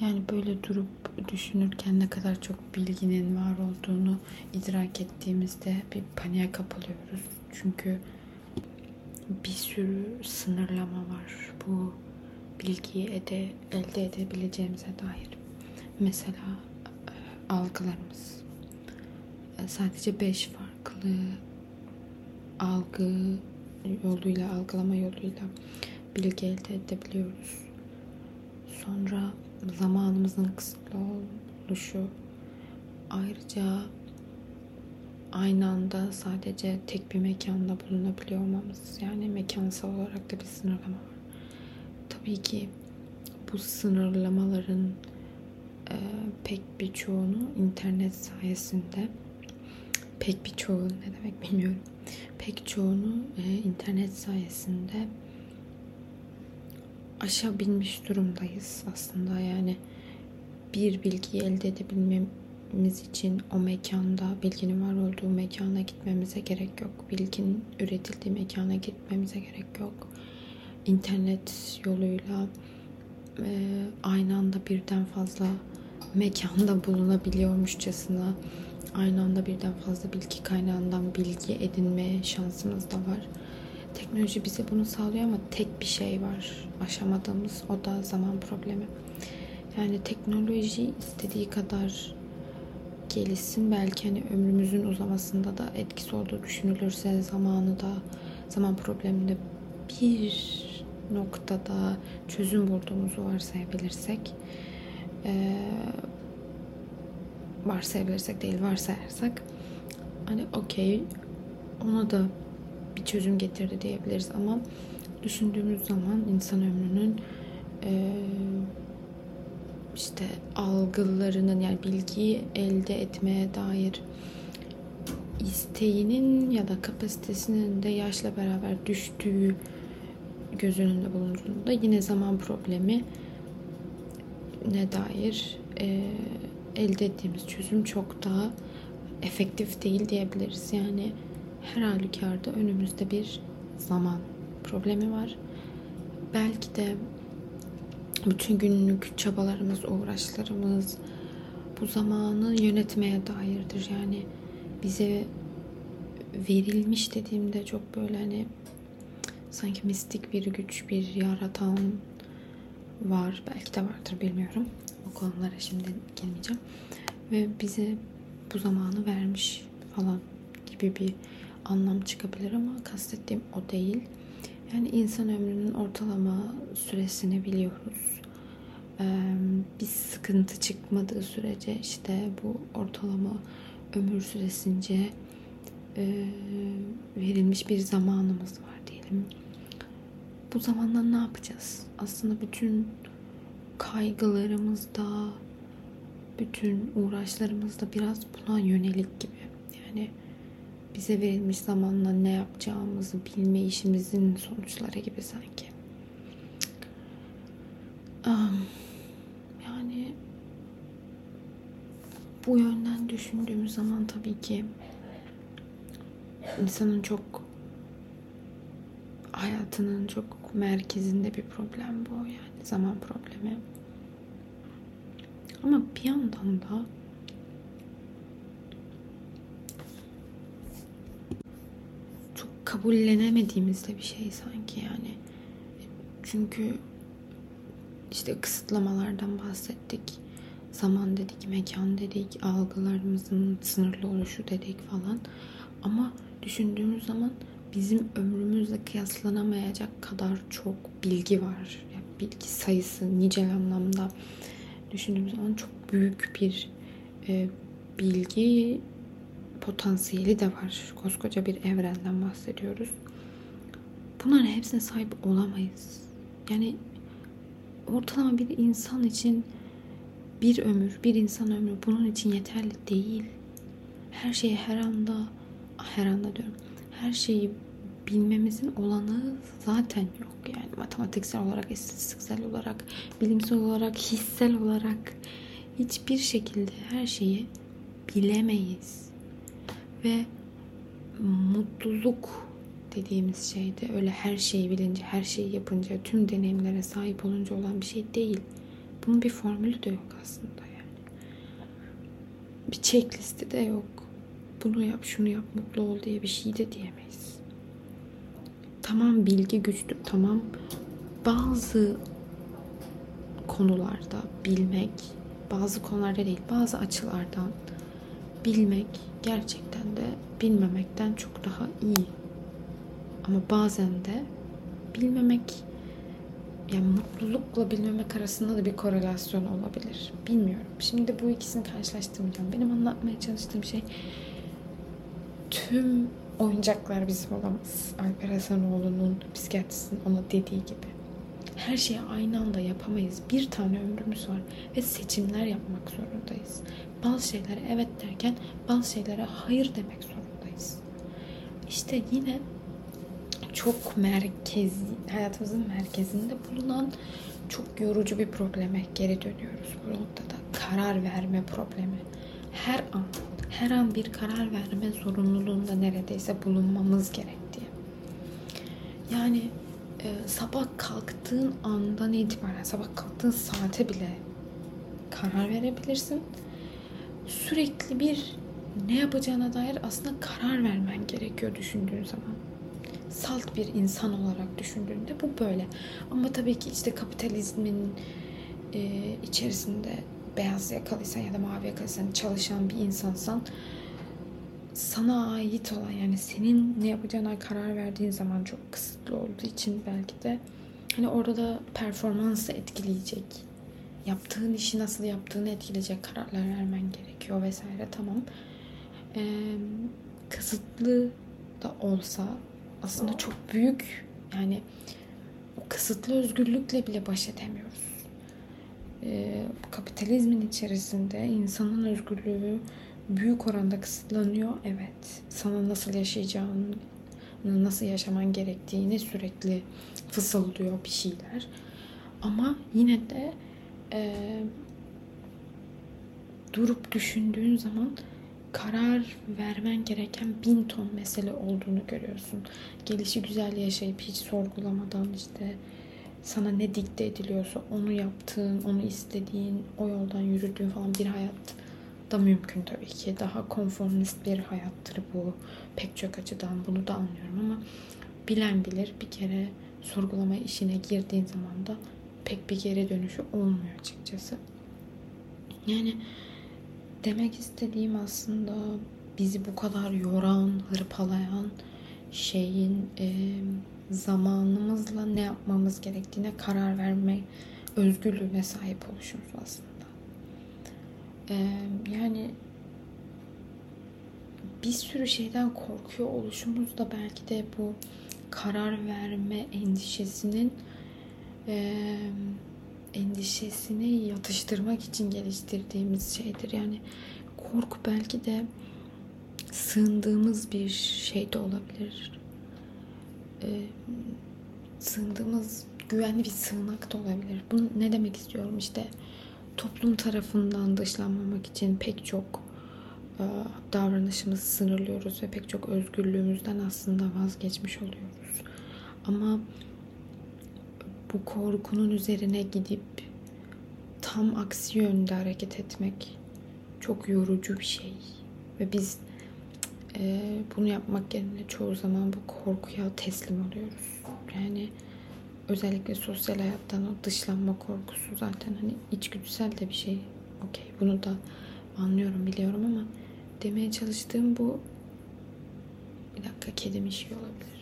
Yani böyle durup düşünürken ne kadar çok bilginin var olduğunu idrak ettiğimizde bir paniğe kapılıyoruz. Çünkü bir sürü sınırlama var bu bilgiyi ede, elde edebileceğimize dair. Mesela e, algılarımız. E, sadece beş farklı algı yoluyla, algılama yoluyla bilgi elde edebiliyoruz. Sonra zamanımızın kısıtlı oluşu. Ayrıca aynı anda sadece tek bir mekanda bulunabiliyor olmamız. Yani mekansal olarak da bir sınırlama var. Tabii ki bu sınırlamaların e, pek bir çoğunu internet sayesinde pek bir çoğu ne demek bilmiyorum. Pek çoğunu e, internet sayesinde aşabilmiş durumdayız aslında. Yani bir bilgiyi elde edebilmemiz için o mekanda, bilginin var olduğu mekana gitmemize gerek yok. Bilginin üretildiği mekana gitmemize gerek yok. İnternet yoluyla e, aynı anda birden fazla mekanda bulunabiliyormuşçasına aynı anda birden fazla bilgi kaynağından bilgi edinme şansımız da var. Teknoloji bize bunu sağlıyor ama tek bir şey var aşamadığımız o da zaman problemi. Yani teknoloji istediği kadar gelişsin belki hani ömrümüzün uzamasında da etkisi olduğu düşünülürse zamanı da zaman probleminde bir noktada çözüm bulduğumuzu varsayabilirsek ee, varsayabilirsek değil varsayarsak hani okey ona da bir çözüm getirdi diyebiliriz ama düşündüğümüz zaman insan ömrünün e, işte algılarının yani bilgiyi elde etmeye dair isteğinin ya da kapasitesinin de yaşla beraber düştüğü göz önünde bulunduğunda yine zaman problemi ne dair e, elde ettiğimiz çözüm çok daha efektif değil diyebiliriz. Yani her halükarda önümüzde bir zaman problemi var. Belki de bütün günlük çabalarımız, uğraşlarımız bu zamanı yönetmeye dairdir. Yani bize verilmiş dediğimde çok böyle hani sanki mistik bir güç, bir yaratan var. Belki de vardır bilmiyorum. O konulara şimdi girmeyeceğim. Ve bize bu zamanı vermiş falan gibi bir anlam çıkabilir ama kastettiğim o değil. Yani insan ömrünün ortalama süresini biliyoruz. Ee, bir sıkıntı çıkmadığı sürece işte bu ortalama ömür süresince e, verilmiş bir zamanımız var diyelim. Bu zamanda ne yapacağız? Aslında bütün kaygılarımızda, bütün uğraşlarımızda biraz buna yönelik gibi. Yani bize verilmiş zamanla ne yapacağımızı bilme işimizin sonuçları gibi sanki. Yani bu yönden düşündüğümüz zaman tabii ki insanın çok hayatının çok merkezinde bir problem bu yani zaman problemi. Ama bir yandan da kabullenemediğimiz de bir şey sanki yani. Çünkü işte kısıtlamalardan bahsettik. Zaman dedik, mekan dedik, algılarımızın sınırlı oluşu dedik falan. Ama düşündüğümüz zaman bizim ömrümüzle kıyaslanamayacak kadar çok bilgi var. Yani bilgi sayısı nicel anlamda düşündüğümüz zaman çok büyük bir e, bilgi potansiyeli de var. Koskoca bir evrenden bahsediyoruz. Bunların hepsine sahip olamayız. Yani ortalama bir insan için bir ömür, bir insan ömrü bunun için yeterli değil. Her şeyi her anda, her anda diyorum, her şeyi bilmemizin olanı zaten yok. Yani matematiksel olarak, istatistiksel olarak, bilimsel olarak, hissel olarak hiçbir şekilde her şeyi bilemeyiz ve mutluluk dediğimiz şey de öyle her şeyi bilince, her şeyi yapınca, tüm deneyimlere sahip olunca olan bir şey değil. Bunun bir formülü de yok aslında yani. Bir checklisti de yok. Bunu yap, şunu yap, mutlu ol diye bir şey de diyemeyiz. Tamam bilgi güçlü, tamam bazı konularda bilmek, bazı konularda değil, bazı açılardan bilmek gerçekten de bilmemekten çok daha iyi. Ama bazen de bilmemek yani mutlulukla bilmemek arasında da bir korelasyon olabilir. Bilmiyorum. Şimdi bu ikisini karşılaştırmayacağım. Benim anlatmaya çalıştığım şey tüm oyuncaklar bizim olamaz. Alper Hasanoğlu'nun psikiyatrisinin ona dediği gibi. Her şeyi aynı anda yapamayız. Bir tane ömrümüz var ve seçimler yapmak zorundayız. Bazı şeylere evet derken bazı şeylere hayır demek zorundayız. İşte yine çok merkez, hayatımızın merkezinde bulunan çok yorucu bir probleme geri dönüyoruz bu noktada. Karar verme problemi. Her an, her an bir karar verme zorunluluğunda neredeyse bulunmamız gerektiği. Yani e, sabah kalktığın andan itibaren, sabah kalktığın saate bile karar verebilirsin. Sürekli bir ne yapacağına dair aslında karar vermen gerekiyor düşündüğün zaman salt bir insan olarak düşündüğünde bu böyle. Ama tabii ki işte kapitalizmin e, içerisinde beyaz yakalıysan ya da mavi yakalıysan çalışan bir insansan sana ait olan yani senin ne yapacağına karar verdiğin zaman çok kısıtlı olduğu için belki de hani orada da performansı etkileyecek yaptığın işi nasıl yaptığını etkileyecek kararlar vermen gerekiyor vesaire tamam ee, kısıtlı da olsa aslında çok büyük yani o kısıtlı özgürlükle bile baş edemiyoruz. Ee, kapitalizmin içerisinde insanın özgürlüğü büyük oranda kısıtlanıyor. Evet. Sana nasıl yaşayacağını, nasıl yaşaman gerektiğini sürekli fısıldıyor bir şeyler. Ama yine de e, durup düşündüğün zaman karar vermen gereken bin ton mesele olduğunu görüyorsun. Gelişi güzel yaşayıp hiç sorgulamadan işte sana ne dikte ediliyorsa onu yaptığın, onu istediğin, o yoldan yürüdüğün falan bir hayat da mümkün tabii ki. Daha konformist bir hayattır bu. Pek çok açıdan bunu da anlıyorum ama bilen bilir bir kere sorgulama işine girdiğin zaman da pek bir geri dönüşü olmuyor açıkçası. Yani Demek istediğim aslında bizi bu kadar yoran, hırpalayan şeyin e, zamanımızla ne yapmamız gerektiğine karar verme özgürlüğüne sahip oluşumuz aslında. E, yani bir sürü şeyden korkuyor oluşumuz da belki de bu karar verme endişesinin e, endişesini yatıştırmak için geliştirdiğimiz şeydir. Yani korku belki de sığındığımız bir şey de olabilir. Ee, sığındığımız güvenli bir sığınak da olabilir. Bunu ne demek istiyorum? İşte toplum tarafından dışlanmamak için pek çok e, davranışımızı sınırlıyoruz ve pek çok özgürlüğümüzden aslında vazgeçmiş oluyoruz. Ama bu korkunun üzerine gidip tam aksi yönde hareket etmek çok yorucu bir şey. Ve biz e, bunu yapmak yerine çoğu zaman bu korkuya teslim oluyoruz. Yani özellikle sosyal hayattan o dışlanma korkusu zaten hani içgüdüsel de bir şey. Okey bunu da anlıyorum biliyorum ama demeye çalıştığım bu bir dakika kedim işiyor olabilir.